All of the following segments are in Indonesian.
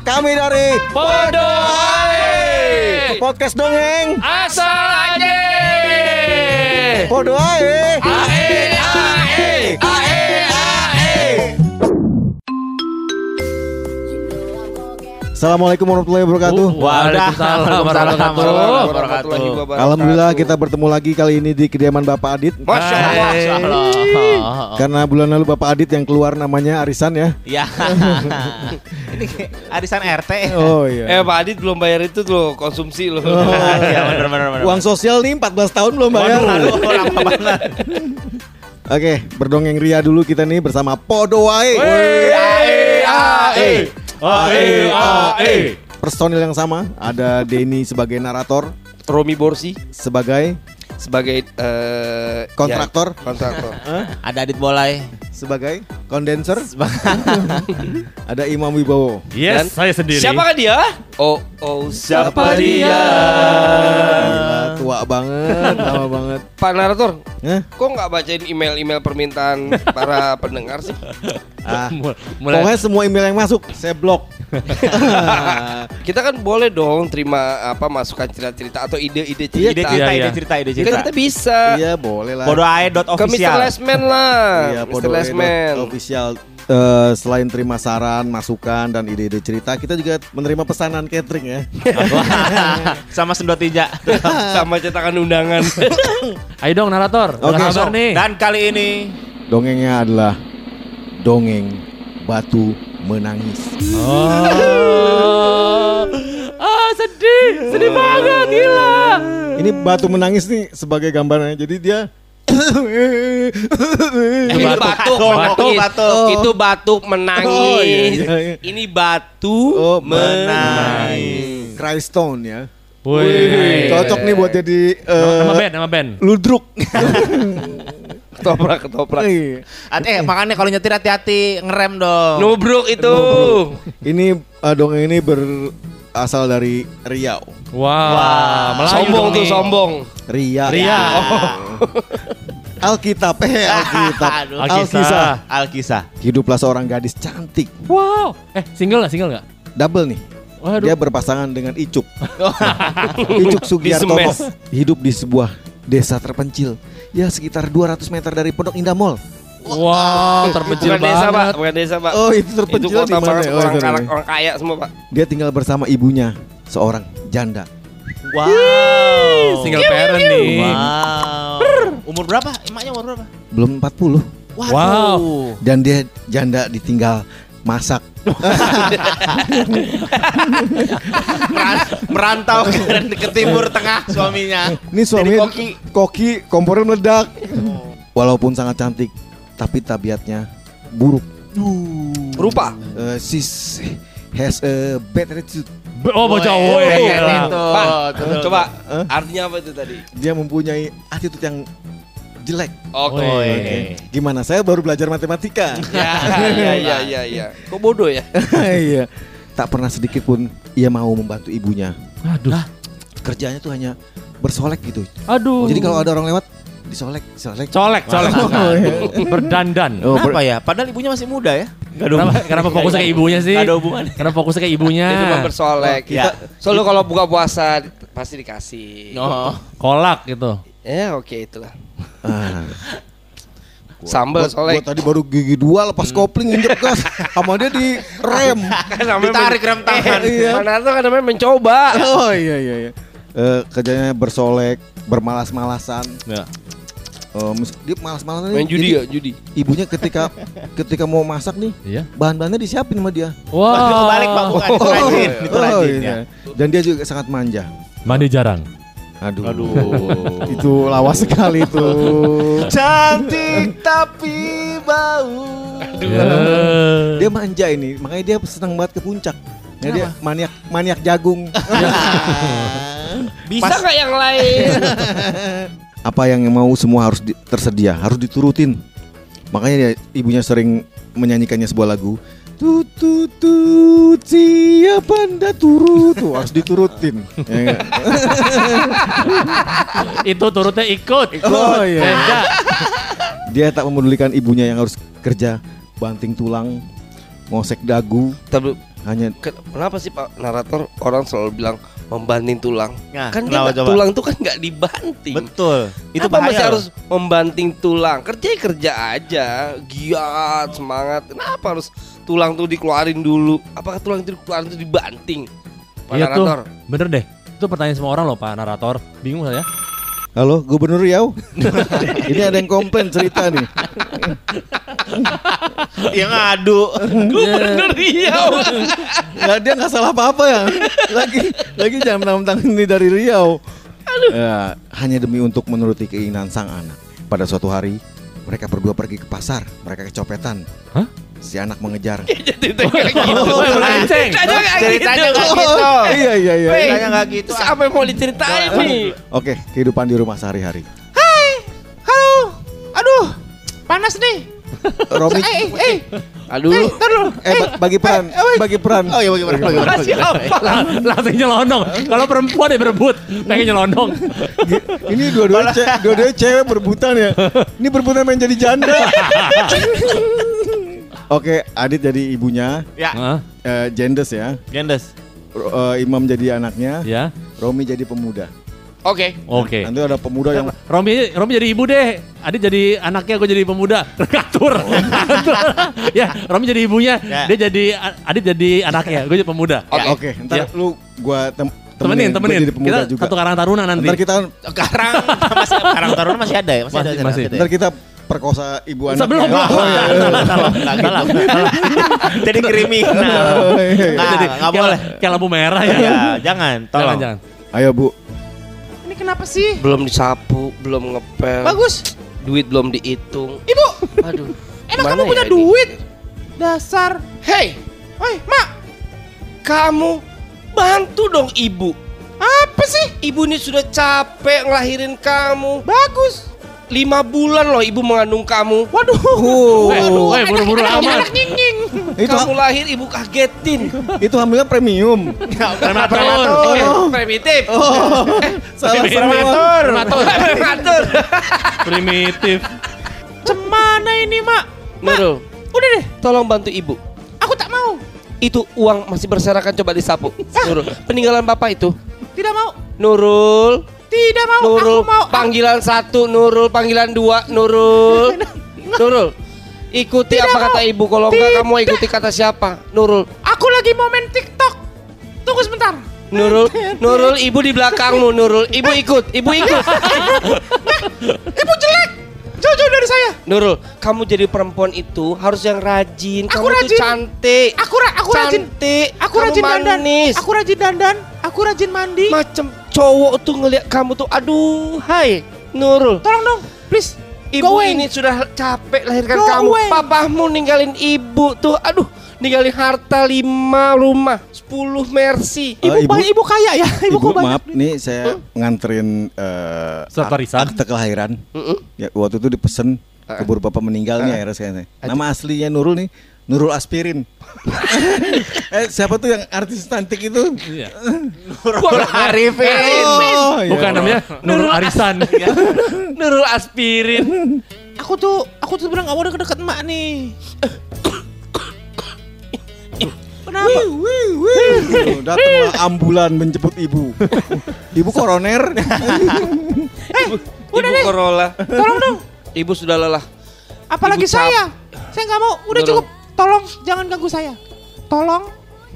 Kami dari Podo ae. podcast dongeng. Asal aja. Podo ae. Ae ae. Ae ae. Assalamualaikum warahmatullahi wabarakatuh. Waalaikumsalam warahmatullahi wabarakatuh. Alhamdulillah kita bertemu lagi kali ini di kediaman Bapak Adit. Masya Allah. Karena bulan lalu Bapak Adit yang keluar namanya arisan ya. Ya. Ini arisan RT. Oh iya. Eh Pak Adit belum bayar itu tuh konsumsi loh. Iya benar benar benar. Uang sosial nih 14 tahun belum bayar. Aduh, lama banget. Oke, berdongeng ria dulu kita nih bersama Podo ae. Ae ae. Ae ae. Personil yang sama, ada Denny sebagai narator, Romi Borsi sebagai sebagai eh, Kontraktor. ya, kontraktor. Ada Adit Bolai. Sebagai kondenser, ada Imam Wibowo. Dan Yes, saya sendiri. Siapakah dia? Oh, oh, siapa dia? Gila, tua banget, lama banget. Pak narator, Hah? kok nggak bacain email-email permintaan para pendengar sih? Ah, Mulai pokoknya semua email yang masuk saya blok. Kita kan boleh dong terima apa masukan cerita-cerita atau ide-ide Iya, cerita. Ide cerita, Iya, ide iya. cerita, ide Kan cerita. kita bisa Iya, boleh lah. Bodoh ae dot ke Mr. Lesman lah, Iya, Mr. Lesman. official. Eh, selain terima saran, masukan dan ide-ide cerita, kita juga menerima pesanan catering ya. Sama sendot tinja. Sama cetakan undangan. Ayo dong narator. Kabar sok. nih? Dan kali ini Dongengnya adalah dongeng batu menangis. Oh. Ah, sedih. Sedih banget, gila. Ini batu menangis nih sebagai gambarannya. Jadi dia Ini batuk, Batuk, menangis. batuk. Itu batuk menangis. Oh, iya, iya. Ini batu Oh, menangis. Cry Stone ya. Wih. Cocok nih buat jadi eh, Nama band, nama band. ludruk. Ketoprak, ketoprak. At- eh makanya kalau nyetir hati-hati ngerem dong. Nubruk itu. ini eh, dongeng ini berasal dari Riau. Wah, Melayu Sombong dong tuh, sombong. Ria. Ria. Alkitab, eh Alkitab. Alkisah. Alkisah. Hiduplah seorang gadis cantik. Wow. Eh, single nggak? Single nggak? Double nih. Waduh. Dia berpasangan dengan Icuk. Icuk Sugiartono hidup di sebuah desa terpencil. Ya sekitar 200 meter dari Pondok Indah Mall. Wow, terpencil Bukan desa, Pak. banget. Bukan desa, Pak. Oh, itu terpencil Itu kota di mana? banget, Oh, orang, kaya, namanya. orang kaya semua, Pak. Dia tinggal bersama ibunya, seorang janda. Wow. Single parent nih. Wow. Umur berapa? Emaknya umur berapa? Belum 40 Waduh. dan dia janda ditinggal masak. Meran- merantau ke, ke timur tengah suaminya. Ini suami Jadi koki. koki kompornya meledak. Walaupun sangat cantik, tapi tabiatnya buruk. Rupa. Eh, sis has a bad attitude. Be- Oh, bocah. Oh, iya. Pak, tuh, coba Hah? artinya apa itu tadi? Dia mempunyai attitude yang jelek. Oke. Woi. Oke. Gimana? Saya baru belajar matematika. Ya, ya, ya, ya, ya. Kok bodoh ya? Iya. Tak pernah sedikit pun ia mau membantu ibunya. Aduh. Kerjanya tuh hanya bersolek gitu. Aduh. Jadi kalau ada orang lewat disolek, solek. colek, colek. Oh, iya. Berdandan. Oh, ber- Kenapa ya? Padahal ibunya masih muda ya. Gak Kenapa, kenapa fokusnya ke ibunya sih? Gak ada hubungannya. Kenapa fokusnya ke ibunya? Dia cuma bersolek. Ya. Selalu kalau buka puasa pasti dikasih. Oh. Kolak gitu. Ya oke itulah. Ah. Sambal Gua- solek. Gua tadi baru gigi dua lepas kopling injek gas sama dia di rem. Ditarik rem tangan. Iya. Mana tuh kan namanya mencoba. Oh iya iya iya. Eh, kerjanya bersolek, bermalas-malasan. Ya. Eh, mis- dia malas-malasan. Main nih. judi Jadi ya, judi. Ibunya ketika ketika mau masak nih, Iya. bahan-bahannya disiapin sama dia. Wah. Kebalik Pak, bukan itu rajin, itu Oh, rajin iya. ya. Dan dia juga sangat manja. Mandi jarang. Aduh. Aduh. itu lawas sekali tuh. Cantik tapi bau. Ya. Dia manja ini, makanya dia senang banget ke puncak. Nah, dia maniak maniak jagung. Bisa nggak yang lain? Apa yang mau semua harus di- tersedia, harus diturutin. Makanya dia, ibunya sering menyanyikannya sebuah lagu. Tutut tut siap anda turut tuh harus diturutin. Ya? Itu turutnya ikut. Oh iya. Dia tak memedulikan ibunya yang harus kerja banting tulang, ngosek dagu, Tapi hanya Ken- Kenapa sih Pak narator orang selalu bilang membanting tulang? Nah, kan kenapa coba? tulang tuh kan nggak dibanting. Betul. Itu bahaya masih loh. harus membanting tulang? Kerja ya kerja aja, giat, semangat. Kenapa harus tulang tuh dikeluarin dulu? Apakah tulang itu dikeluarin itu dibanting? Pak Iya tuh, narator. bener deh. Itu pertanyaan semua orang loh Pak Narator. Bingung saya. Halo, Gubernur Riau. Ini ada yang komplain cerita nih. Dia ngadu. Gubernur Riau. Nggak, dia nggak salah apa-apa ya. Lagi lagi jangan mentang-mentang ini dari Riau. Ya, hanya demi untuk menuruti keinginan sang anak. Pada suatu hari, mereka berdua pergi ke pasar. Mereka kecopetan. Hah? Si anak mengejar. Jadi kayak gitu. Oh. Ceritanya Ceritanya gitu. nggak gitu. iya iya iya. Ceritanya nggak gitu. ah. Siapa yang mau diceritain nih? Oke, kehidupan di rumah sehari-hari. Halo. Aduh. Panas nih. Romi, Eh, eh. Aduh. Ntar dulu. eh ba- bagi peran, bagi peran. Oh iya bagaimana? Bagaimana? Masih apa? Lah, langsung nyelonong. Kalau perempuan ya berebut, pengen nyelonong. Ini dua-duanya ce- dua-duanya cewek berebutan ya. Ini berebutan main jadi janda. Oke, Adit jadi ibunya, Ya. Eh, Jendes ya. Gendes. Ro- eh, Imam jadi anaknya, Ya, Romi jadi pemuda. Oke. oke. Nanti ada pemuda yang Romi, Romi jadi ibu deh. Adit jadi anaknya, gue jadi pemuda. Ngatur. Ngatur. ya, Romi jadi ibunya, Ya. dia jadi Adit jadi anaknya, gue jadi pemuda. Oke, oke. Ntar Ya. lu gua tem Temenin, temenin. jadi pemuda Kita juga. satu karang taruna nanti. Ntar kita Sekarang masih Karang Taruna masih ada ya? Masih, Masih, ada. masih. ada. ntar kita perkosa ibu anak. Sebelum, belum. Oh, iya, iya. Salah, salah, salah. Jadi kriminal. Oh, iya, iya. Nah, Jadi, nggak kayak- boleh. Kayak lampu merah ya. Jangan. Tolong. jangan. Ayo Bu, Ini kenapa sih? Belum disapu, belum ngepel. Bagus. Duit belum dihitung. Ibu, Aduh. emang Mana kamu punya ya ini? duit? Dasar. Hei, Woi, Mak. kamu bantu dong ibu. Apa sih? Ibu ini sudah capek ngelahirin kamu. Bagus. Lima bulan loh ibu mengandung kamu. Waduh. Eh, eh, buru-buru amat. itu kamu lahir ibu kagetin. itu hamilnya premium. Prematur. Eh, Oh. primitif. Salah Prematur. Prematur. Prematur. Primitif. Cemana ini, Mak? Nurul, Udah deh, tolong bantu ibu. aku tak mau. Itu uang masih berserakan coba disapu. Nurul, peninggalan bapak itu. Tidak mau. Nurul, Tidak mau. Nurul, Aku mau. panggilan satu, Nurul, panggilan dua, Nurul. Nurul, ikuti Tidak apa mau. kata ibu. Kalau enggak kamu ikuti kata siapa? Nurul, Aku lagi mau main TikTok. Tunggu sebentar. Nurul, Nurul, ibu di belakangmu, Nurul. Ibu ikut, ibu ikut. Ibu jelek. Jauh-jauh dari saya. Nurul, kamu jadi perempuan itu harus yang rajin. Aku kamu tuh rajin. cantik. Aku ra- aku rajin. cantik. Aku kamu rajin dandan. manis. Aku rajin dandan. Aku rajin mandi. Macem cowok tuh ngeliat kamu tuh, aduh, hai, Nurul. Tolong dong, please. Ibu Go away. ini sudah capek lahirkan Go kamu. away. Papamu ninggalin ibu tuh. Aduh, ninggalin harta lima rumah, 10 mercy. Ibu, Eh, ibu- banyak ibu kaya ya. Ibu, Ibu, banyak. maaf nih saya nganterin eh, Surat ak- warisan. akte kelahiran. Mm-mm. Ya waktu itu dipesen Ah. keburu bapak meninggal nih akhirnya saya. Nama aslinya Nurul nih Nurul Aspirin. eh siapa tuh yang artis cantik itu? Iya. Nurul Arifin. Oh, iya. Bukan namanya Nurul Arisan. Nurul aspirin. Aku tuh, aku tuh sebenarnya nggak mau deket-deket emak nih. Kenapa? Tuh, Datanglah ambulan menjemput ibu. ibu koroner. Ibu Corolla. Tolong dong. Ibu sudah lelah. Apalagi Ibu saya. Saya nggak mau. Udah Nurul. cukup. Tolong jangan ganggu saya. Tolong,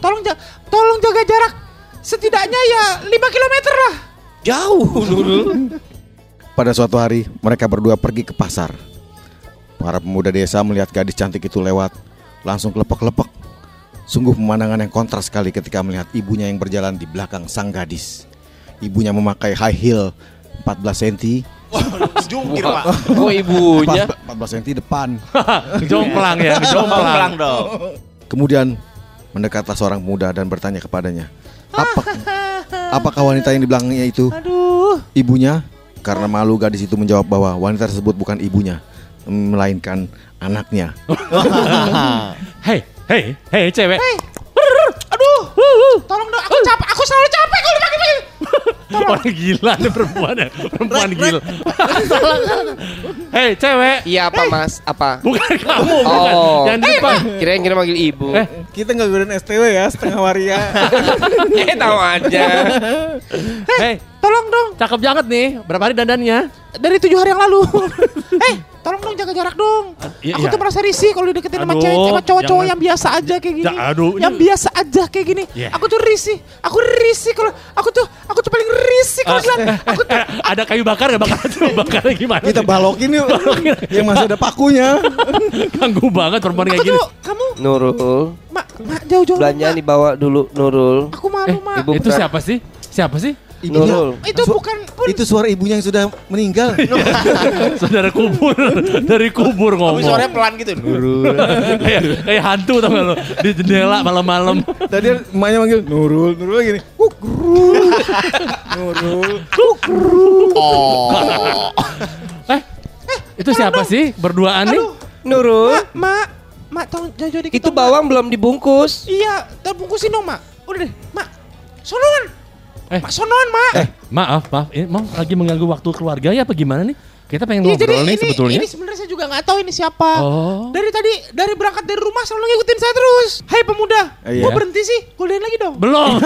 tolong, ja- tolong jaga jarak. Setidaknya ya 5 km lah. Jauh, Nurul. Pada suatu hari mereka berdua pergi ke pasar. Para pemuda desa melihat gadis cantik itu lewat, langsung kelepek-kelepek. Sungguh pemandangan yang kontras sekali ketika melihat ibunya yang berjalan di belakang sang gadis. Ibunya memakai high heel 14 cm, Jungkir Wah, Oh ibunya. 14 cm depan. Jomplang ya, jomplang. dong. Kemudian mendekatlah seorang pemuda dan bertanya kepadanya, apa apakah wanita yang di belakangnya itu Aduh. ibunya? Karena malu gadis itu menjawab bahwa wanita tersebut bukan ibunya, melainkan anaknya. Hei, hei, hei cewek. Hei. Orang gila ada perempuan ya, perempuan gila. Hei cewek. Iya apa mas? Apa? Bukan kamu, bukan. Oh. Yang di depan. Kirain kira manggil ibu. Eh, kita nggak godain STW ya setengah waria. eh tahu aja. Hei, Tolong dong cakep banget nih. Berapa hari dandannya? dari tujuh hari yang lalu. eh, tolong dong jaga jarak dong. iya, Aku iya. tuh merasa risih kalau dideketin sama Aduh, cewek sama cowok-cowok yang biasa aja kayak gini. Aduh, yang ini- biasa aja kayak gini. Iya. Aku tuh risih. Aku risih kalau aku tuh aku tuh paling risih kalau bilang aku tuh Eh, ada kayu bakar gak bakar tuh bakarnya gimana? kita balokin yuk. yang masih ada pakunya. ganggu banget perempuan kayak gini. tuh kamu Nurul, mak mak jauh-jauh belanja Mak. dibawa dulu Nurul. Aku malu mak. Ibu Itu siapa sih? Siapa sih? Nurul. Itu bukan pun Itu suara ibunya yang sudah meninggal. Saudara kubur dari kubur Tapi ngomong. suaranya pelan gitu. kayak kayak hantu tau gak lo di jendela malam-malam. Tadi emaknya manggil Nurul, Nurul gini. Kukrul. Nurul. Eh, itu siapa sih berduaan nih? Aduh, Nurul, mak, mak, mak tolong dikit. itu bawang belum dibungkus. Iya, terbungkusin dong mak. Udah deh, mak. Sonoan. Eh. Mak sonoan mak. Eh, maaf, maaf. Ini mau lagi mengganggu waktu keluarga ya apa gimana nih? Kita pengen Iya, ngobrol nih ini, sebetulnya. Ini sebenarnya saya juga nggak tahu ini siapa. Oh. Dari tadi dari berangkat dari rumah selalu ngikutin saya terus. Hai pemuda, Eh, mau iya. berhenti sih? Godain lagi dong. Belum.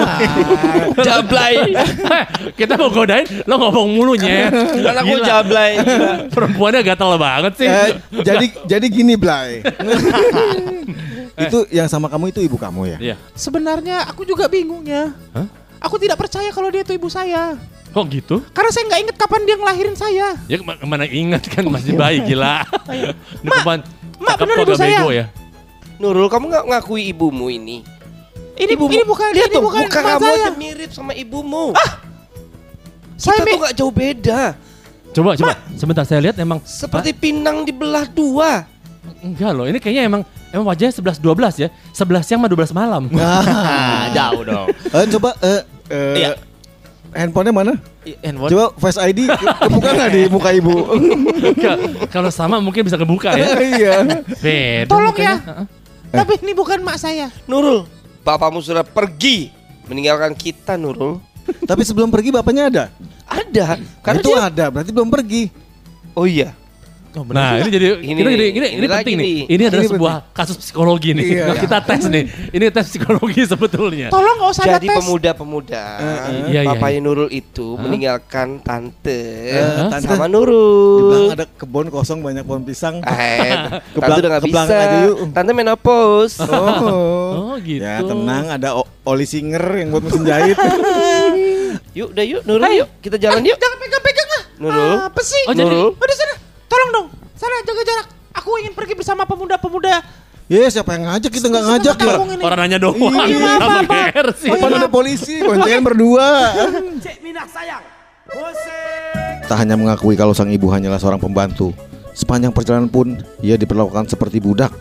Jablay. Eh, kita mau godain, lo ngomong mulunya. Kan aku jablay. Perempuannya gatel banget sih. Eh, jadi jadi gini Blay. itu yang sama kamu itu ibu kamu ya? Iya. Sebenarnya aku juga bingung ya. Hah? Aku tidak percaya kalau dia itu ibu saya. Kok gitu? Karena saya nggak inget kapan dia ngelahirin saya. Ya ke mana ingat kan masih bayi gila. Ini Mak, perempuan Mak, bener ibu gak saya. ya. Nurul, kamu nggak ngakui ibumu ini? Ini Ibumu- ini bukan Lihat ini tuh, bukan muka kamu saya. aja mirip sama ibumu. Saya Kita mi- tuh nggak jauh beda. Coba coba sebentar saya lihat emang Seperti pinang dibelah dua. Enggak loh. Ini kayaknya emang emang wajahnya 11 12 ya. 11 siang sama 12 malam. Ah, jauh dong. Eh, coba eh eh, Iya. handphonenya mana? Handphone. Coba Face ID ke- kebuka nggak di muka ibu? Kalau sama mungkin bisa kebuka ya. Iya. Beda Tolong mukanya. ya. Tapi ini bukan mak saya. Nurul, bapakmu sudah pergi meninggalkan kita, Nurul. Tapi sebelum pergi bapaknya ada. Ada, karena itu dia. ada, berarti belum pergi. Oh iya. Nah, ini jadi ini Ini- ini, ini, ini ini penting nih. nih. Ini adalah Ini sebuah kasus psikologi nih. Iya. Kita tes nih. Ini tes psikologi sebetulnya. Tolong nggak usah Jadi tes. pemuda-pemuda, Iya, iya, papanya iya. Nurul itu meninggalkan tante, tante. sama Di belakang Nurul. ada kebun kosong banyak pohon pisang. Eh, Ke tante udah gak ke belakang bisa. aja yuk. Tante menopause. Oh. Oh, gitu. Ya tenang, ada o- oli singer yang buat mesin jahit. Yuk, udah yuk, Nurul yuk. Kita jalan yuk. Jangan pegang-pegang ah. Nurul. Apa sih? Oh, jadi- Nurul. Udah. Tolong dong. Sana jaga jarak. Aku ingin pergi bersama pemuda-pemuda. Ya siapa yang ngajak kita nggak ngajak ya. Orang nanya doang. Iya, apa, apa. Oh, Depan iya. ada polisi, boncengan berdua. Tak hanya mengakui kalau sang ibu hanyalah seorang pembantu, sepanjang perjalanan pun ia diperlakukan seperti budak.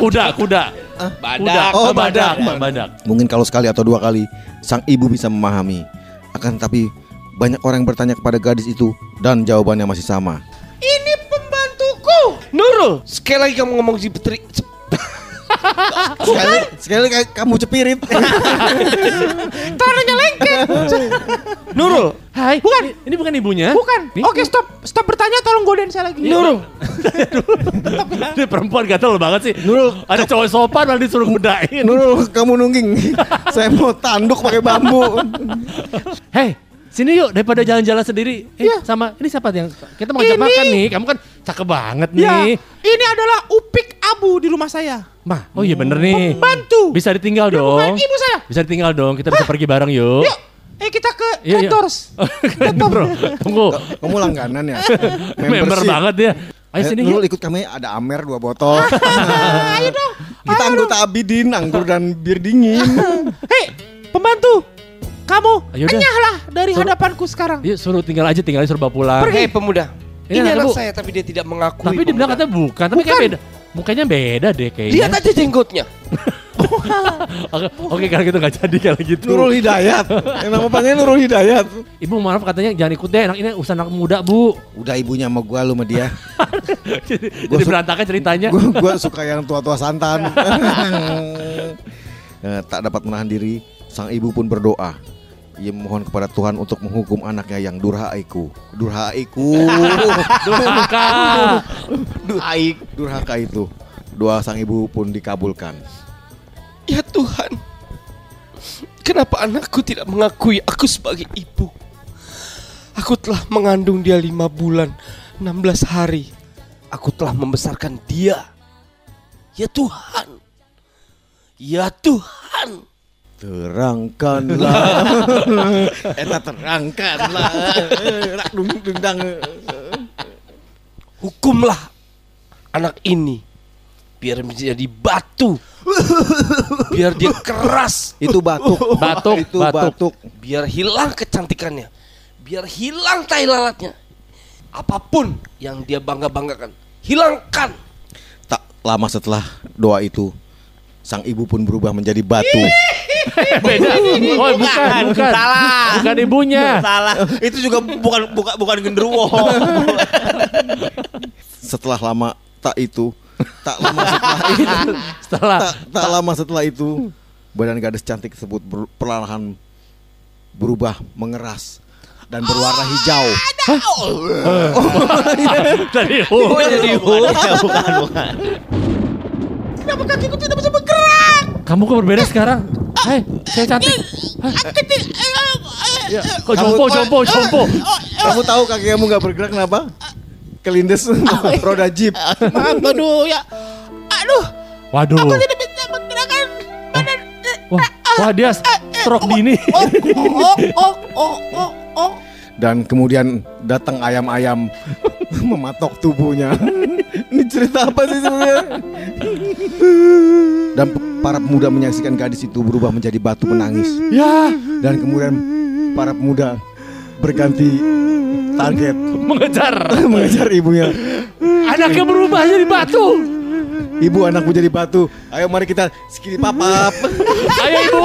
Kuda, kuda. Kuda. Oh, badak. badak. badak. Mungkin kalau sekali atau dua kali sang ibu bisa memahami. Akan tetapi banyak orang yang bertanya kepada gadis itu dan jawabannya masih sama. Ini pembantuku. Nurul, sekali lagi kamu ngomong si Petri. Sekali, sekali kayak kamu cepirit. Tangannya lengket. Nurul. Hai. Bukan. Ini, ini bukan ibunya. Bukan. Nih. Oke, stop. Stop bertanya tolong godain saya lagi. Nurul, Ini perempuan gatel banget sih. Nurul. Ada cowok sopan malah disuruh kudain. Nurul, kamu nungging. Saya mau tanduk pakai bambu. Hei, sini yuk daripada jalan-jalan sendiri. Eh, Iya. sama ini siapa yang kita mau makan nih. Kamu kan cakep banget Ya, nih. ini adalah upik abu di rumah saya. Mah, oh iya bener nih. Pembantu. Bisa ditinggal bukan dong. ibu saya. Bisa ditinggal dong. Kita bisa pergi bareng yuk. Yuk, eh kita ke Iya, iya. Kendors. Keren, bro. Tunggu. Kamu langganan ya? Member banget dia. Ayo Eh, sini yuk. ikut kami ada Amer dua botol. Ayo dong. Kita anggota Abidin, anggur dan bir dingin. Hei, pembantu. Kamu Ayo enyahlah dari Suruh- hadapanku sekarang. Yuk suruh tinggal aja, tinggal aja suruh bawa pulang. hei pemuda. Ini Ini, anak saya tapi dia tidak mengakui. Tapi dia bilang katanya bukan, tapi kayak beda. Mukanya beda deh kayaknya. Lihat aja jenggotnya. Oke, oke kalau gitu nggak jadi kalau gitu. Nurul Hidayat. Yang nama panggilnya Nurul Hidayat. Ibu maaf katanya jangan ikut deh, anak ini usaha anak muda bu. Udah ibunya sama gua lu sama dia. Jadi Gua su- berantakan ceritanya. Gua, gua suka yang tua-tua santan. Eh, tak dapat menahan diri, sang ibu pun berdoa. Ia memohon kepada Tuhan untuk menghukum anaknya yang durhaiku. Durhaiku. Durhaka. Durhaik. Durhaka itu. Doa sang ibu pun dikabulkan. Ya Tuhan, kenapa anakku tidak mengakui aku sebagai ibu? Aku telah mengandung dia lima bulan, 16 hari. Aku telah membesarkan dia. Ya Tuhan, ya Tuhan. Terangkanlah. Eta terangkanlah. Rak dung dendang Hukumlah anak ini biar menjadi batu. biar dia keras, Itu batuk. Batuk, Itu batuk. batuk. Biar hilang kecantikannya, biar hilang tai lalatnya. Apa pun yang dia bangga-banggakan, hilangkan. Tak lama setelah doa itu Sang ibu pun berubah menjadi batu Beda. Oh, bukan, bukan. Salah. Bukan ibunya. Salah. Itu juga bukan bukan bukan genderuwo. Setelah lama tak itu Tak lama setelah itu Setelah tak, tak lama setelah itu Badan gadis cantik tersebut ber- perlahan berubah mengeras dan berwarna hijau. dari oh, jadi bukan, bukan, bukan. Kenapa kakiku tidak bisa bergerak? Kamu kok berbeda sekarang? Hei, saya cantik. Hah? Ya, kok jompo, jompo, jompo. Kamu tahu kaki kamu nggak bergerak kenapa? Kelindes roda jeep. Maaf, aduh ya. Aduh, Waduh. aku tidak bisa menggerakkan badan. Wah, wah dia stroke dini. Oh, oh, oh, oh, oh, oh. Dan kemudian datang ayam-ayam mematok tubuhnya. Ini cerita apa sih sebenarnya? Dan para pemuda menyaksikan gadis itu berubah menjadi batu menangis. Ya, Dan kemudian para pemuda berganti target mengejar. mengejar ibunya. Anaknya berubah jadi batu. Ibu anakmu jadi batu. Ayo mari kita skip papap. Ayo ibu,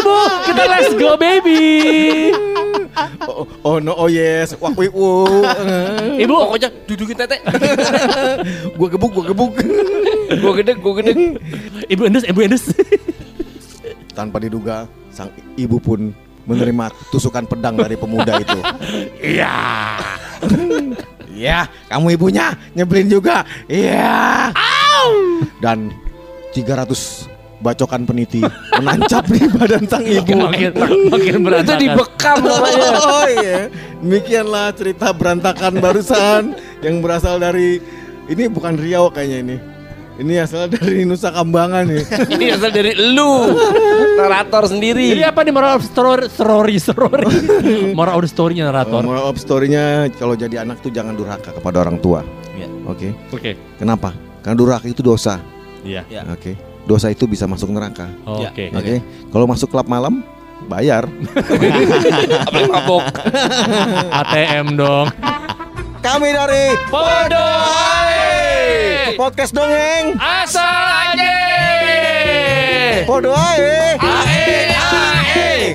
ibu, kita let's go baby. Oh, oh no oh yes. Wak wik wo. Ibu, Pokoknya dudukin tete. Gua gebuk gua gebuk. Gua gede, gua gede. ibu endus, ibu endus. Tanpa diduga sang ibu pun menerima tusukan pedang dari pemuda itu. Iya. Iya, kamu ibunya nyebelin juga. Iya. Dan 300 bacokan peniti menancap di badan sang ibu. Makin makin Itu berantakan. dibekam namanya. Oh iya. Demikianlah cerita berantakan barusan yang berasal dari ini bukan Riau kayaknya ini. Ini asal dari Nusa Kambangan nih. Ini asal dari lu, narator sendiri. Jadi apa nih moral of story story story? moral of story-nya narator. moral of story-nya kalau jadi anak tuh jangan durhaka kepada orang tua. Iya. Oke. Oke. Kenapa? Karena durhaka itu dosa. Iya. Ya. Oke. Dosa itu bisa masuk neraka. Oke. Oke. Kalau masuk klub malam bayar. Apalagi mabok. ATM dong. Kami dari Bodoh. Podcast dongeng. Asal aja. Podo ae. Ae, ae,